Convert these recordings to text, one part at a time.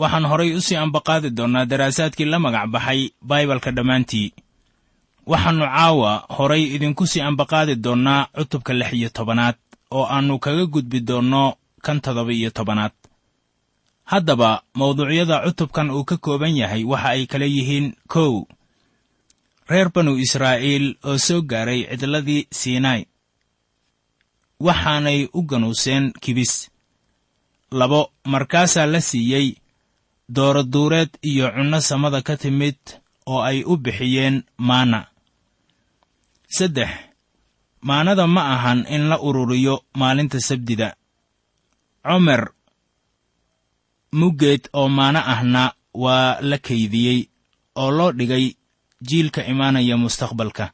waxaan horay u sii ambaqaadi doonnaa daraasaadkii la magac baxay baibalka dhammaantii. Waxaannu caawa horay idinku sii ambaqaadi doonnaa cutubka lix iyo tobanaad oo aannu kaga gudbi doonno kan toddoba iyo tobanaad. Haddaba mawduucyada cutubkan uu ka kooban yahay waxa ay kala yihiin kow. Reer banu israa'iil oo soo gaaray cidladii siinai waxaanay u ganuuseen kibis. Labo markaasaa la siiyey dooroduureed iyo cunno samada ka timid oo ay u bixiyeen maana. Saddex maanada ma ahan in la ururiyo maalinta sabdida. Comer muggeed oo maana ahna waa la kaydiyey oo loo dhigay jiilka imaanaya mustaqbalka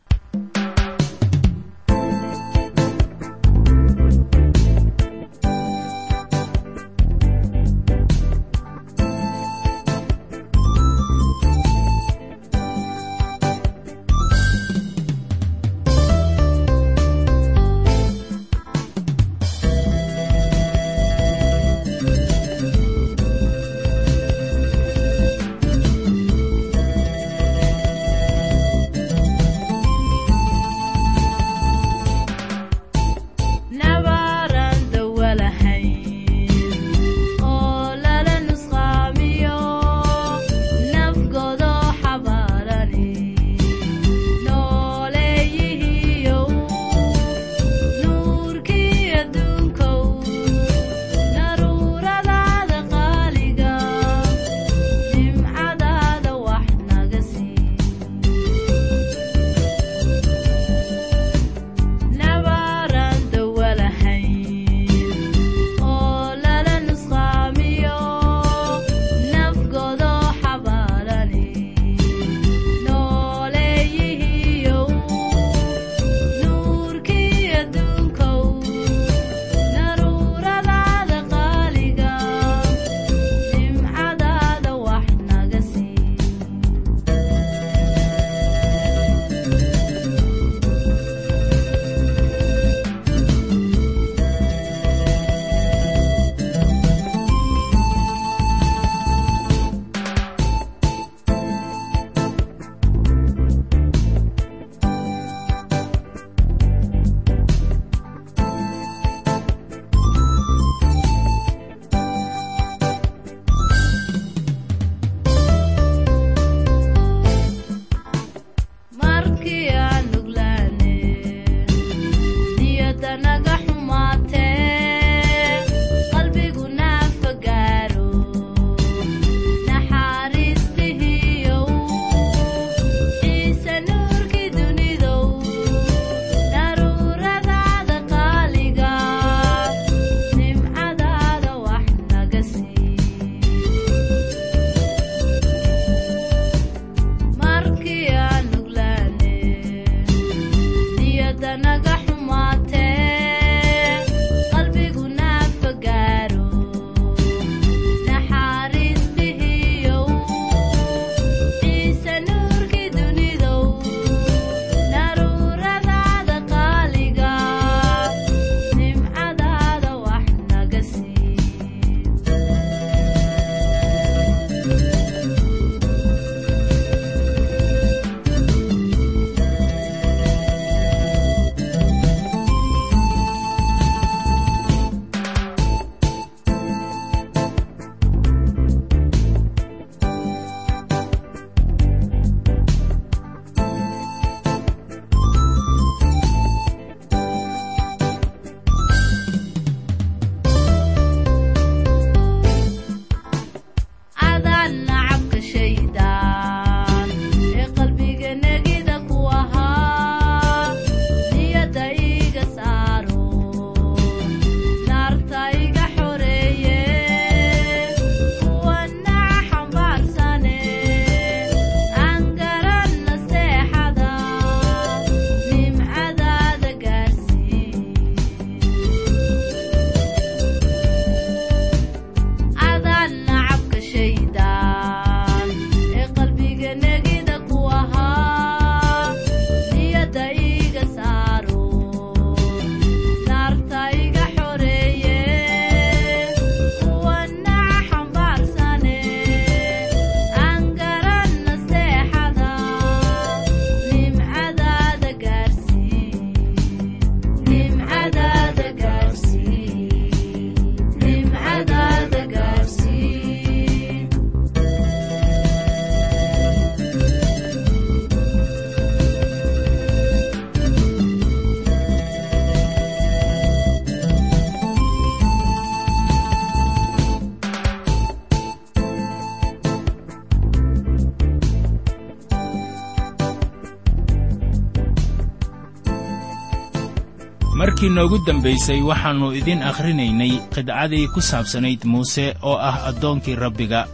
markii noogu dambaysay waxaannu idin akhrinaynay qidcadii ku saabsanayd muuse oo ah addoonkii rabbiga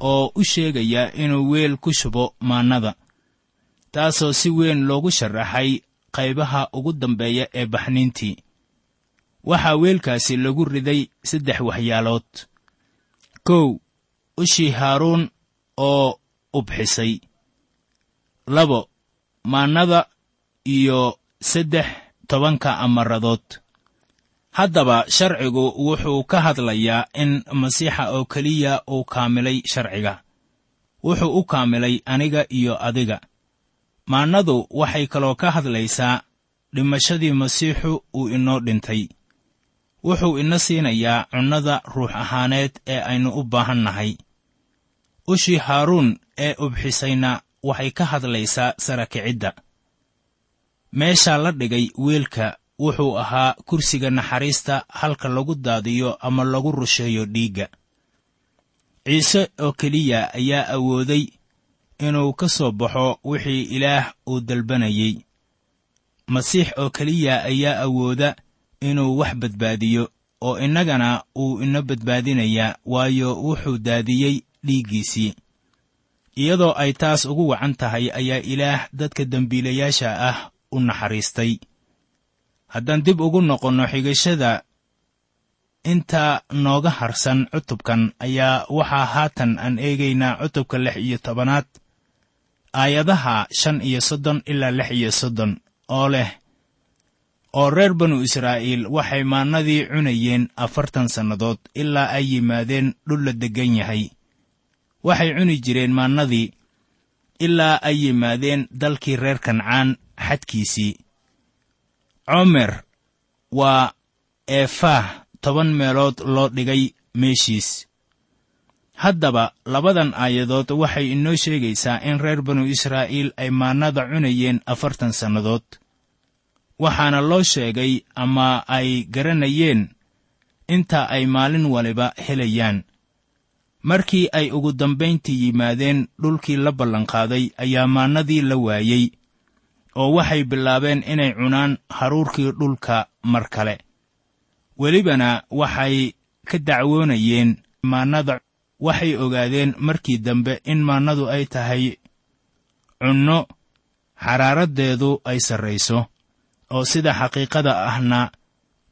oo u sheegaya inuu weel ku shubo maannada taasoo si weyn loogu sharaxay qaybaha ugu dambeeya ee baxniintii. Waxaa weelkaasi lagu riday saddex waxyaalood. Kow ushii haaruun oo ubxisay labo maannada iyo saddex tobanka amaradood haddaba sharcigu wuxuu ka hadlayaa in masiixa oo keliya uu kaamilay sharciga. Wuxuu u kaamilay aniga iyo adiga. Maannadu waxay kaloo ka hadlaysaa dhimashadii masiixu uu inoo dhintay. Wuxuu ina siinayaa cunnada ruux ahaaneed ee aynu u baahan nahay. Ushii haaruun ee ubxisayna waxay ka hadlaysaa sara meeshaa la dhigay weelka wuxuu ahaa kursiga naxariista halka lagu daadiyo ama lagu rusheeyo dhiigga. Ciise oo keliya ayaa awooday inuu ka soo baxo wixii ilaah uu dalbanayey masiix oo keliya ayaa awooda inuu wax badbaadiyo oo innagana uu ina badbaadinayaa waayo wuxuu daadiyey dhiiggiisii. Iyadoo ay taas ugu wacan tahay ayaa ilaah dadka dembiilayaasha ah u naxariistay. Haddaan dib ugu noqonno xigashada intaa nooga harsan cutubkan ayaa waxaa haatan aan eegaynaa cutubka lix iyo tobanaad aayadaha shan iyo soddon ilaa lix iyo soddon oo leh oo reer banu israa'iil waxay maannadii cunayeen afartan sannadood ilaa ay yimaadeen dhul la deggan yahay. Waxay cuni jireen maannadii ilaa ay yimaadeen dalkii reer kancaan xadkiisii. Comer waa eefaah toban meelood loo dhigay meeshiis. Haddaba labadan aayadood waxay inoo sheegaysaa in reer banu israa'iil ay maannada cunayeen afartan sannadood. Waxaana loo sheegay ama ay garanayeen inta ay maalin waliba helayaan markii ay ugu dambayntii yimaadeen dhulkii la ballanqaaday ayaa maannadii la waayey oo waxay bilaabeen inay cunaan haruurkii dhulka mar kale. Welibana waxay ka dacwoonayeen maannada waxay ogaadeen markii dambe in maannadu ay tahay cunno xaraaraddeedu ay sarrayso oo sida xaqiiqada ahna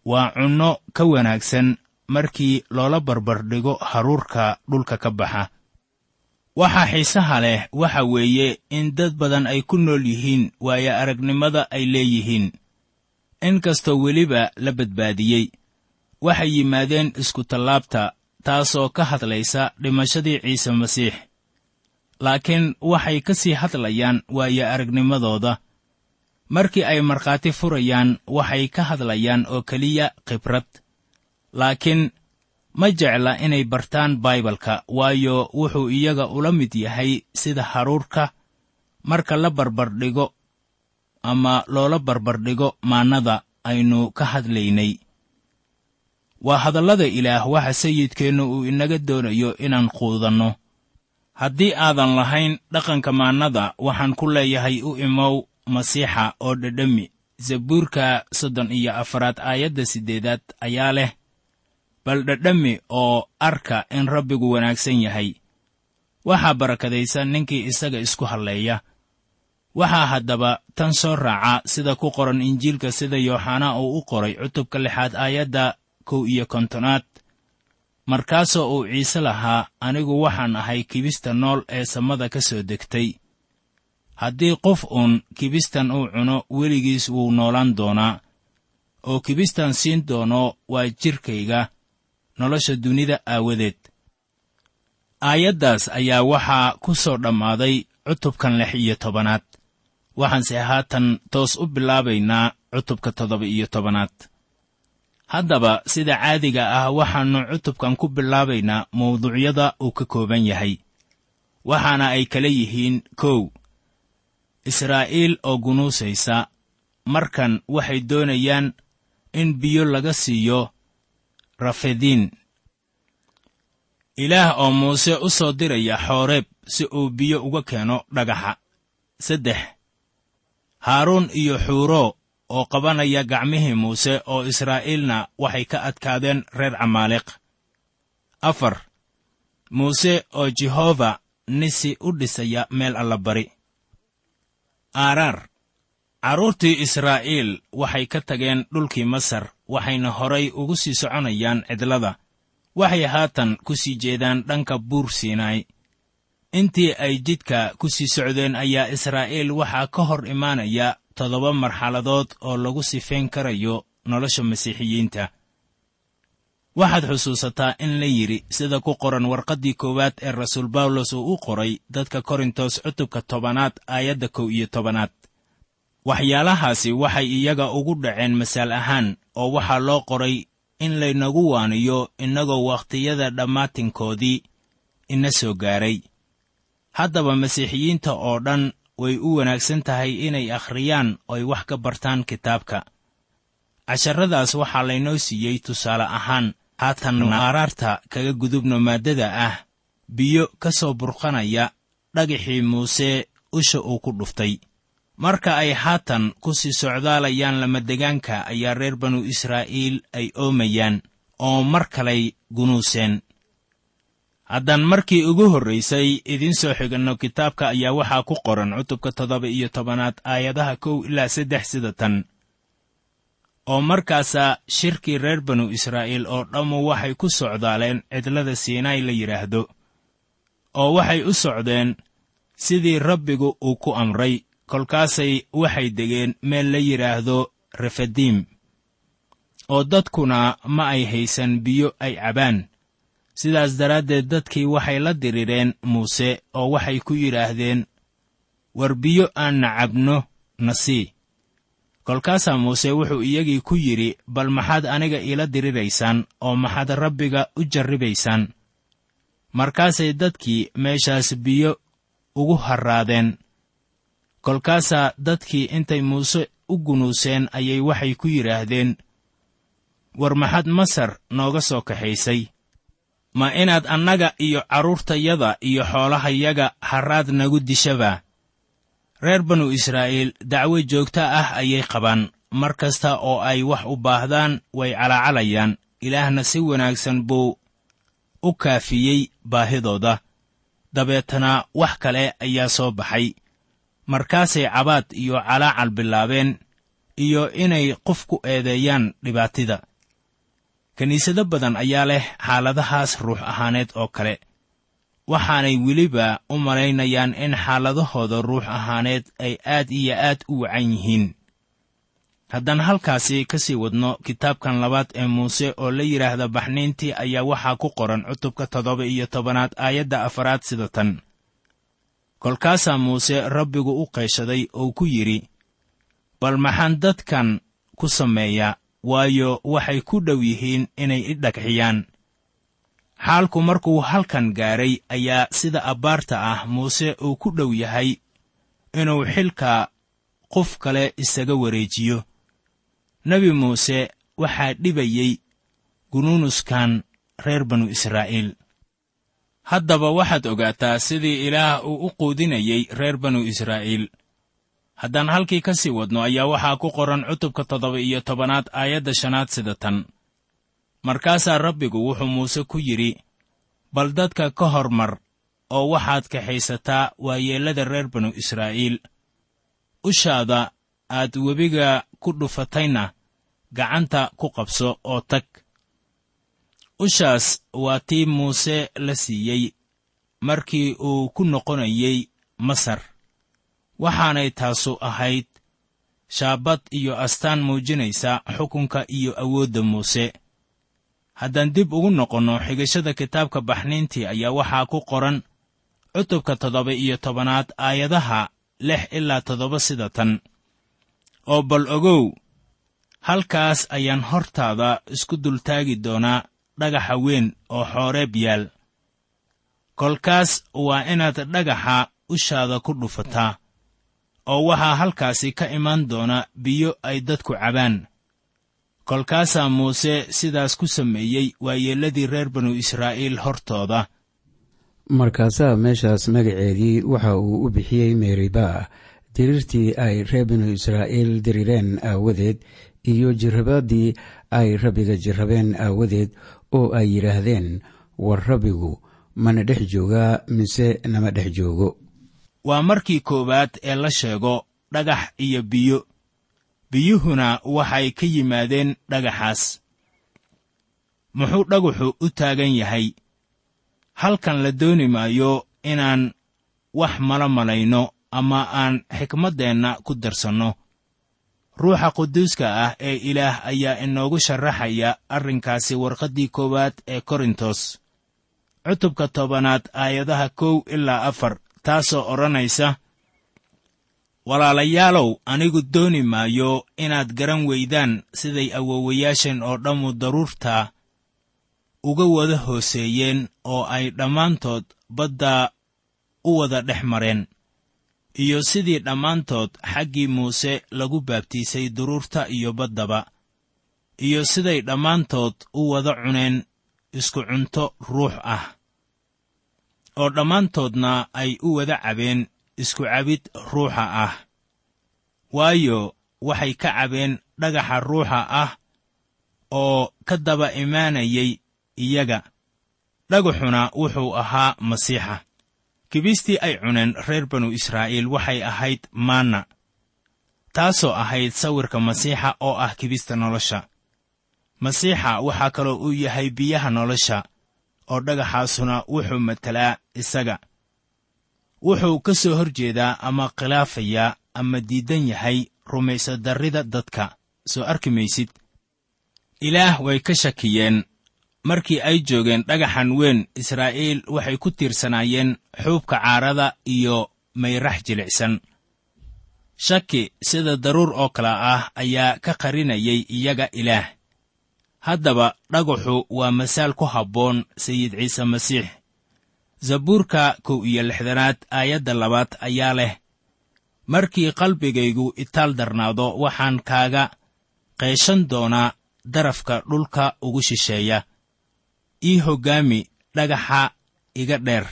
waa cunno ka wanaagsan markii loola barbardhigo haruurka dhulka ka baxa. Waxaa xiisaha leh waxa weeye in dad badan ay ku nool yihiin waayo aragnimada ay leeyihiin. In kastoo weliba la badbaadiyey. Waxay yimaadeen iskutallaabta taasoo ka hadlaysa dhimashadii ciise masiix. Laakiin waxay ka sii hadlayaan waayo aragnimadooda markii ay markhaati furayaan waxay ka hadlayaan oo keliya khibrad laakiin ma jecla inay bartaan baibalka waayo wuxuu iyaga ula mid yahay sida haruurka marka la barbardhigo ama loola barbardhigo maannada aynu ka hadlaynay. Waa hadallada ilaah waxa sayidkeennu uu inaga doonayo inaan quudanno. Haddii aadan lahayn dhaqanka maannada waxaan ku leeyahay u imow masiixa oo dhedhami zabuurka soddon iyo afaraad aayadda siddeedaad ayaa leh bal dhedhami oo arka in rabbigu wanaagsan yahay. Waxaa barakadaysan ninkii isaga isku halleeya waxaa haddaba tan soo raaca sida ku qoran injiilka sida yooxanaa uu u qoray cutubka lixaad aayadda kow iyo kontonaad. Markaasoo uu ciise lahaa anigu waxaan ahay kibista nool ee samada ka soo degtay. Haddii qof uun kibistan uu cuno weligiis wuu noolaan doonaa. Oo kibistan siin doono waa jidhkayga nolosha dunida aawadeed. Aayaddaas ayaa waxaa ku soo dhammaaday cutubkan lix iyo tobanaad. Waxaanse haatan toos u bilaabaynaa cutubka toddoba iyo tobanaad. Haddaba sida caadiga ah waxaannu cutubkan ku bilaabaynaa mawduucyada uu ka kooban yahay. Waxaana ay kala yihiin kow. Israa'iil oo gunuusaysa markan waxay doonayaan in biyo laga siiyo rafediin ilaah oo muuse u soo diraya xooreeb si uu biyo uga keeno dhagaxa. Saddex haaruun iyo xuuro oo qabanaya gacmihii muuse oo israa'iilna waxay ka adkaadeen reer camaaliq afar muuse oo jehova nisi u dhisaya meel allabari aaraar carruurtii israa'iil waxay ka tageen dhulkii masar waxayna horay ugu sii soconayaan cidlada. Waxay haatan ku sii jeedaan dhanka buur siinaay intii ay jidka ku sii socdeen ayaa israa'iil waxaa ka hor imaanaya toddoba marxaladood oo lagu sifayn karayo nolosha masiixiyiinta. Waxaad xusuusataa in la yidhi sida ku qoran warqaddii koowaad ee rasuul bawlos uu u qoray dadka korintos cutubka tobanaad aayadda kow iyo tobanaad. Waxyaalahaasi waxay iyaga ugu dhaceen masaal ahaan oo waxaa loo qoray in laynagu waaniyo innagoo wakhtiyada dhammaatinkoodii ina soo gaaray. Haddaba masiixiyiinta oo dhan way u wanaagsan tahay inay akhriyaan ooy wax ka bartaan kitaabka. Casharradaas waxaa laynoo siiyey tusaale ahaan haatannu aaraarta kaga gudubno maaddada ah biyo ka soo burqanaya dhagixii muuse usha uu ku dhuftay marka ay haatan ku sii socdaalayaan lamadegaanka ayaa reer banu israa'iil ay oomayaan oo mar kalay gunuuseen. Haddaan markii ugu horraysay idiin soo xiganno kitaabka ayaa waxaa ku qoran cutubka toddoba iyo tobanaad aayadaha kow ilaa saddex sida tan. Oo markaasaa shirkii reer banu israa'iil oo dhammu waxay ku socdaaleen cidlada siinaay la yidhaahdo oo waxay u socdeen sidii rabbigu uu ku amray kolkaasay waxay degeen meel la yidhaahdo refadiim oo dadkuna ma ay haysan biyo ay cabaan. Sidaas daraaddeed dadkii waxay la dirireen muuse oo waxay ku yidhaahdeen war biyo aanna cabno na sii. Kolkaasaa muuse wuxuu iyagii ku yidhi bal maxaad aniga iila diriraysaan oo maxaad rabbiga u jarribaysaan? Markaasay dadkii meeshaas biyo ugu harraadeen kolkaasaa dadkii intay muuse u gunuuseen ayay waxay ku yidhaahdeen war maxaad masar nooga soo kaxaysay. Ma inaad annaga iyo carruurtayada iyo xoolahayaga harraad nagu dishabaa. Reer banu israa'iil dacwo joogta ah ayay qabaan. Mar kasta oo ay wax u baahdaan way calaacalayaan. Ilaahna si wanaagsan buu u kaafiyey baahidooda. Dabeetana wax kale ayaa soo baxay markaasay cabaad iyo calaacal bilaabeen iyo inay qof ku eedeeyaan dhibaatida. Kiniisado badan ayaa leh xaaladahaas ruux ahaaneed oo kale. Waxaanay weliba u malaynayaan in xaaladahooda ruux ahaaneed ay aad iyo aad u wacan yihiin. Haddaan halkaasi ka sii wadno kitaabkan labaad ee muuse oo la yidhaahda baxniintii ayaa waxaa ku qoran cutubka toddoba iyo tobanaad aayadda afaraad sida tan kolkaasaa muuse rabbigu u qayshaday oo ku yidhi bal maxaan dadkan ku sameeyaa waayo waxay ku dhow yihiin inay i dhagxiyaan. Xaalku markuu halkan gaadhay ayaa sida abbaarta ah muuse uu ku dhow yahay inuu xilka qof kale isaga wareejiyo. Nebi muuse waxaa dhibayey gunuunuskan reer banu israa'iil haddaba waxaad ogaataa sidii ilaah uu u quudinayey reer banu israa'iil. Haddaan halkii ka sii wadno ayaa waxaa ku qoran cutubka toddoba iyo tobanaad aayadda shanaad sida tan. Markaasaa rabbigu wuxuu muuse ku yidhi bal dadka ka hormar oo waxaad kaxaysataa waayeellada reer banu israa'iil. Ushaada aad webiga ku dhufatayna gacanta ku qabso oo tag ushaas waa tii muuse la siiyey markii uu ku noqonayey masar. Waxaanay taasu ahayd shaabad iyo astaan muujinaysa xukunka iyo awoodda muuse. Haddaan dib ugu noqonno xigashada kitaabka baxniintii ayaa waxaa ku qoran cutubka toddoba iyo tobanaad aayadaha lix ilaa toddoba sida tan. Oo bal ogow halkaas ayaan hortaada isku dultaagi doonaa dhagaxa weyn oo xooreeb yaal. Kolkaas waa inaad dhagaxa ushaada ku dhufataa oo waxaa halkaasi ka imaan doona biyo ay dadku cabaan. Kolkaasaa muuse sidaas ku sameeyey waayeelladii reer banu israa'iil hortooda. Markaasaa meeshaas magaceedii waxa uu u bixiyey meeriba diriirtii ay reer binu israa'iil dirireen aawadeed iyo jirrabaadii ay rabbiga jirrabeen aawadeed oo ay yidhaahdeen war rabbigu mana dhex joogaa mise nama dhex joogo. Waa markii koowaad ee la sheego dhagax iyo biyo. Biyuhuna waxay ka yimaadeen dhagaxaas. Muxuu dhagaxu u taagan yahay? Halkan la dooni maayo inaan wax mala malayno ama aan xikmaddeenna ku darsanno ruuxa quduuska ah ee ilaah ayaa inoogu sharaxaya arrinkaasi warqaddii koowaad ee korintos. Cutubka tobanaad aayadaha kow ilaa afar taasoo odhanaysa walaalayaalow anigu dooni maayo inaad garan weydaan siday awowayaasheen oo dhammu daruurtaa uga wada hooseeyeen oo ay dhammaantood baddaa u wada dhex mareen iyo sidii dhammaantood xaggii muuse lagu baabtiisay duruurta iyo baddaba iyo siday dhammaantood u wada cuneen isku cunto ruux ah oo dhammaantoodna ay u wada cabeen isku cabid ruuxa ah. Waayo waxay ka cabeen dhagaxa ruuxa ah oo ka daba imaanayay iyaga. Dhagaxuna wuxuu ahaa masiixa kibistii ay cuneen reer banu israa'iil waxay ahayd maanna taasoo ahayd sawirka masiixa oo ah kibista nolosha. Masiixa waxaa kaloo uu yahay biyaha nolosha oo dhagaxaasuna wuxuu matelaa isaga. Wuxuu ka soo hor jeedaa ama khilaafayaa ama diidan yahay rumaysadarrida dadka. Soo arki maysid ilaah way ka shakiyeen markii ay joogeen dhagaxan weyn israa'iil waxay ku tiirsanaayeen xuubka caarada iyo mayrax jilicsan. Shaki sida daruur oo kale ah ayaa ka qarinayay iyaga ilaah. Haddaba dhagaxu waa masaal ku habboon sayid ciise masiix. Zabuurka kow iyo lixdanaad aayadda labaad ayaa leh markii qalbigaygu itaal darnaado waxaan kaaga qeeshan doonaa darafka dhulka ugu shisheeya ii hoggaami dhagaxa iga dheer.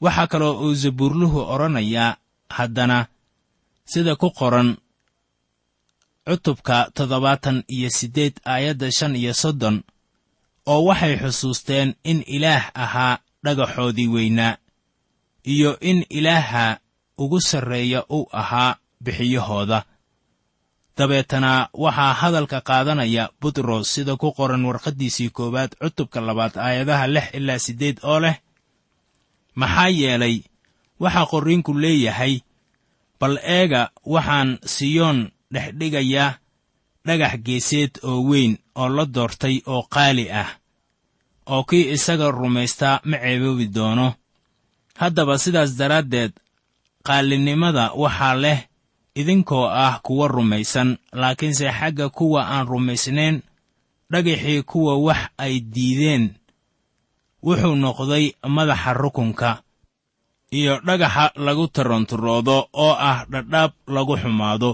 Waxaa kaloo uu zabuurluhu odhanayaa haddana sida ku qoran cutubka toddobaatan iyo siddeed aayadda shan iyo soddon oo waxay xusuusteen in ilaah ahaa dhagaxoodii weynaa iyo in ilaaha ugu sarreeya uu ahaa bixiyahooda dabeetana waxaa hadalka qaadanaya butros sida ku qoran warqaddiisii koowaad cutubka labaad aayadaha lix ilaa siddeed oo leh maxaa yeelay waxaa qorriinku leeyahay bal eega waxaan siyoon dhex dhigayaa dhagax geeseed oo weyn oo la doortay oo qaali ah oo kii isaga rumaystaa ma ceeboobi doono. Haddaba sidaas daraaddeed qaalinimada waxaa leh idinkoo ah kuwa rumaysan laakiinse xagga kuwa aan rumaysnayn dhagaxii kuwa wax ay diideen wuxuu noqday madaxa rukunka iyo dhagaxa lagu taranturoodo oo ah dhadhaab lagu xumaado.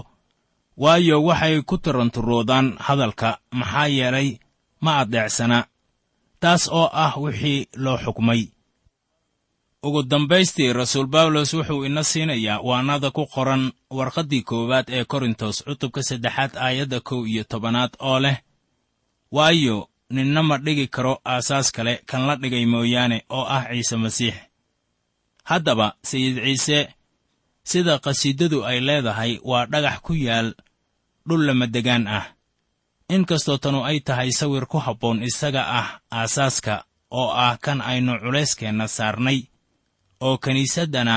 Waayo waxay ku taranturoodaan hadalka maxaa yeelay ma addeecsana taas oo ah wixii loo xukmay ugu dambaystii rasuul bawlos wuxuu ina siinayaa waanada ku qoran warqaddii koowaad ee korintos cutubka saddexaad aayadda kow iyo tobanaad oo leh waayo ninna ma dhigi karo aasaas kale kan la dhigay mooyaane oo ah ciise masiix. Haddaba sayid ciise sida qhasiidadu ay leedahay waa dhagax ku yaal dhul lamadegaan ah. Inkastoo tanu ay tahay sawir ku habboon isaga ah aasaaska oo ah kan aynu culayskeenna saarnay oo kiniisaddana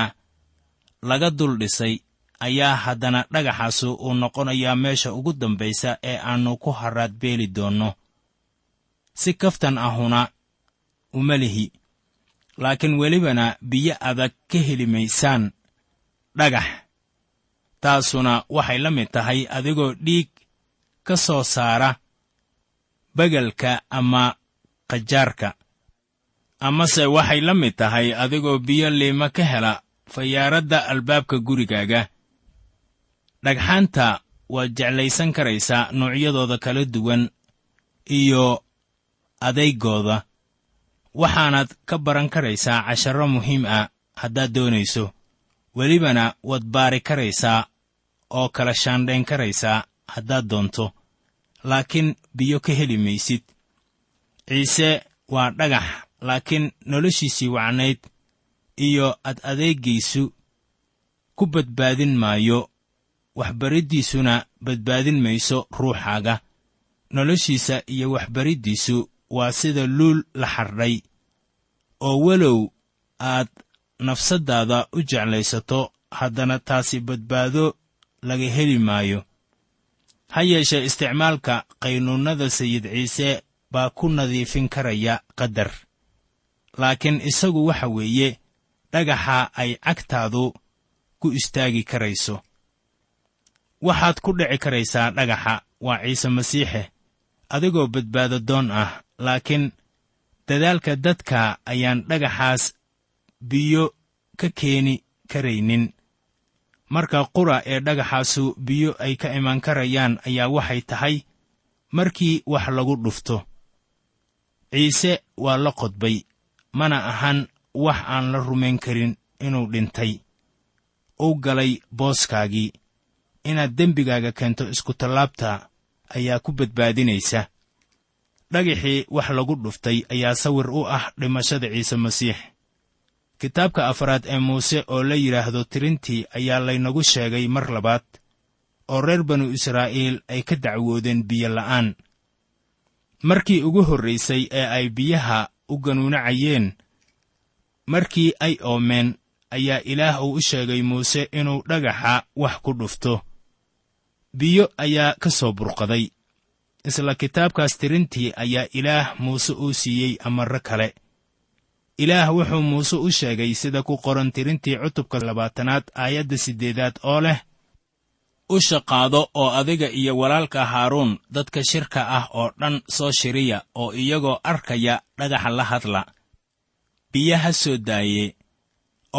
laga dul dhisay ayaa haddana dhagaxaasu uu noqonayaa meesha ugu dambaysa ee aannu ku harraad beeli doonno. Si kaftan ahuna uma lihi laakiin welibana biyo adag ka heli maysaan dhagax. Taasuna waxay la mid tahay adigoo dhiig ka soo saara begelka ama qajaarka amase waxay la mid tahay adigoo biyo liima ka hela fayaaradda albaabka gurigaaga. Dhagxaanta waad jeclaysan karaysaa noocyadooda kala duwan iyo adeygooda waxaanaad ka baran karaysaa casharro muhiim ah haddaad doonayso. Welibana waad baari karaysaa oo kala shaandhayn karaysaa haddaad doonto. Laakiin biyo ka heli maysid. Ciise waa dhagax laakiin noloshiisii wacnayd iyo ad adeeggiisu ku badbaadin maayo waxbariddiisuna badbaadin mayso ruuxaaga. Noloshiisa iyo waxbariddiisu waa sida luul la xardhay oo walow aad nafsaddaada u jeclaysato haddana taasi badbaado laga heli maayo. Ha yeeshee isticmaalka qaynuunnada sayid ciise baa ku nadiifin karaya qadar laakiin isagu waxa weeye dhagaxa ay cagtaadu ku istaagi karayso. Waxaad ku dhici karaysaa dhagaxa waa ciise masiixe adigoo badbaado doon ah laakiin dadaalka dadka ayaan dhagaxaas biyo ka keeni karaynin. Marka qura ee dhagaxaasu biyo ay ka imaan karayaan ayaa waxay tahay markii wax lagu dhufto. Ciise waa la qodbay mana ahan wax aan la rumayn karin inuu dhintay. Uu galay booskaagii. Inaad dembigaaga keento iskutallaabta ayaa ku badbaadinaysa. Dhagixii wax lagu dhuftay ayaa sawir u ah dhimashada ciise masiix. Kitaabka afraad ee muuse oo la yidhaahdo tirintii ayaa laynagu sheegay mar labaad oo reer banu israa'iil ay ka dacwoodeen biyo la'aan. Markii ugu horraysay ee ay biyaha u ganuunacayeen. Markii ay oomeen ayaa ilaah uu u sheegay muuse inuu dhagaxa wax ku dhufto. Biyo ayaa ka soo burqaday. Isla kitaabkaas tirintii ayaa ilaah muuse uu siiyey amarro kale. Ilaah wuxuu muuse u sheegay sida ku qoran tirintii cutubka labaatanaad aayadda siddeedaad oo leh u shaqaado oo adiga iyo walaalka haaruun dadka shirka ah oo dhan soo shiriya oo iyagoo arkaya dhagaxa la hadla. Biyo ha soo daaye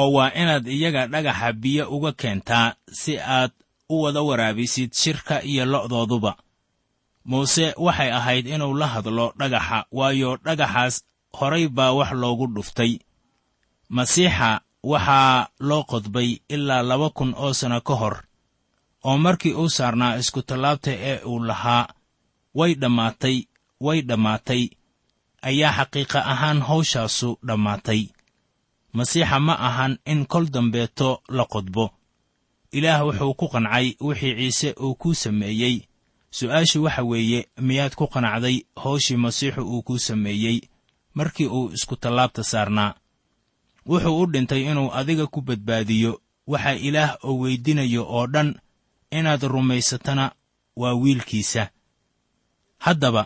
oo waa inaad iyaga dhagaxa biyo uga keentaa si aad u wada waraabisid shirka iyo lo'dooduba. Muuse waxay ahayd inuu la hadlo dhagaxa waayo dhagaxaas horay baa wax loogu dhuftay. Masiixa waxaa loo qodbay ilaa laba kun oo sanno ka hor oo markii uu saarnaa iskutallaabta ee uu lahaa way dhammaatay way dhammaatay ayaa xaqiiqa ahaan hawshaasu dhammaatay masiixa ma ahan in kol dambeeto la qodbo. Ilaah wuxuu ku qancay wixii ciise uu kuu sameeyey. Su'aashu waxa weeye miyaad ku qanacday hawshii masiixu uu kuu sameeyey markii uu iskutallaabta saarnaa? Wuxuu u dhintay inuu adiga ku badbaadiyo. Waxa ilaah oo weydinayo oo dhan inaad rumaysatana waa wiilkiisa. Haddaba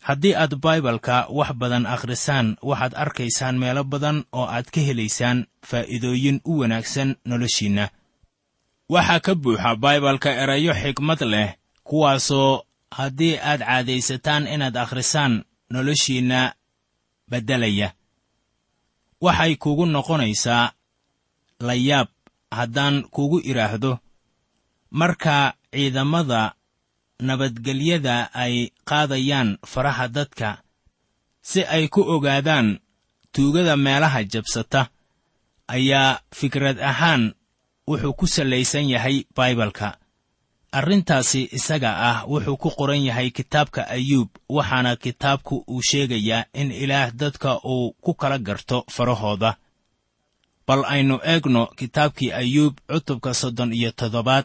haddii aad baibalka wax badan akhrisaan waxaad arkaysaan meelo badan oo aad ka helaysaan faa'iidooyin u wanaagsan noloshiinna. Waxaa ka buuxa baibalka erayo xigmad leh kuwaasoo haddii aad caadaysataan inaad akhrisaan noloshiinna beddelaya. Waxay kugu noqonaysaa layaab haddaan kugu idhaahdo marka ciidamada nabadgelyada ay qaadayaan faraha dadka si ay ku ogaadaan tuugada meelaha jabsata ayaa fikrad ahaan wuxuu ku sallaysan yahay baibalka arrintaasi isaga ah wuxuu ku qoran yahay kitaabka ayuub waxaana kitaabku uu sheegayaa in ilaah dadka uu ku kala garto farahooda. Bal aynu eegno kitaabkii ayuub cutubka soddon iyo toddobaad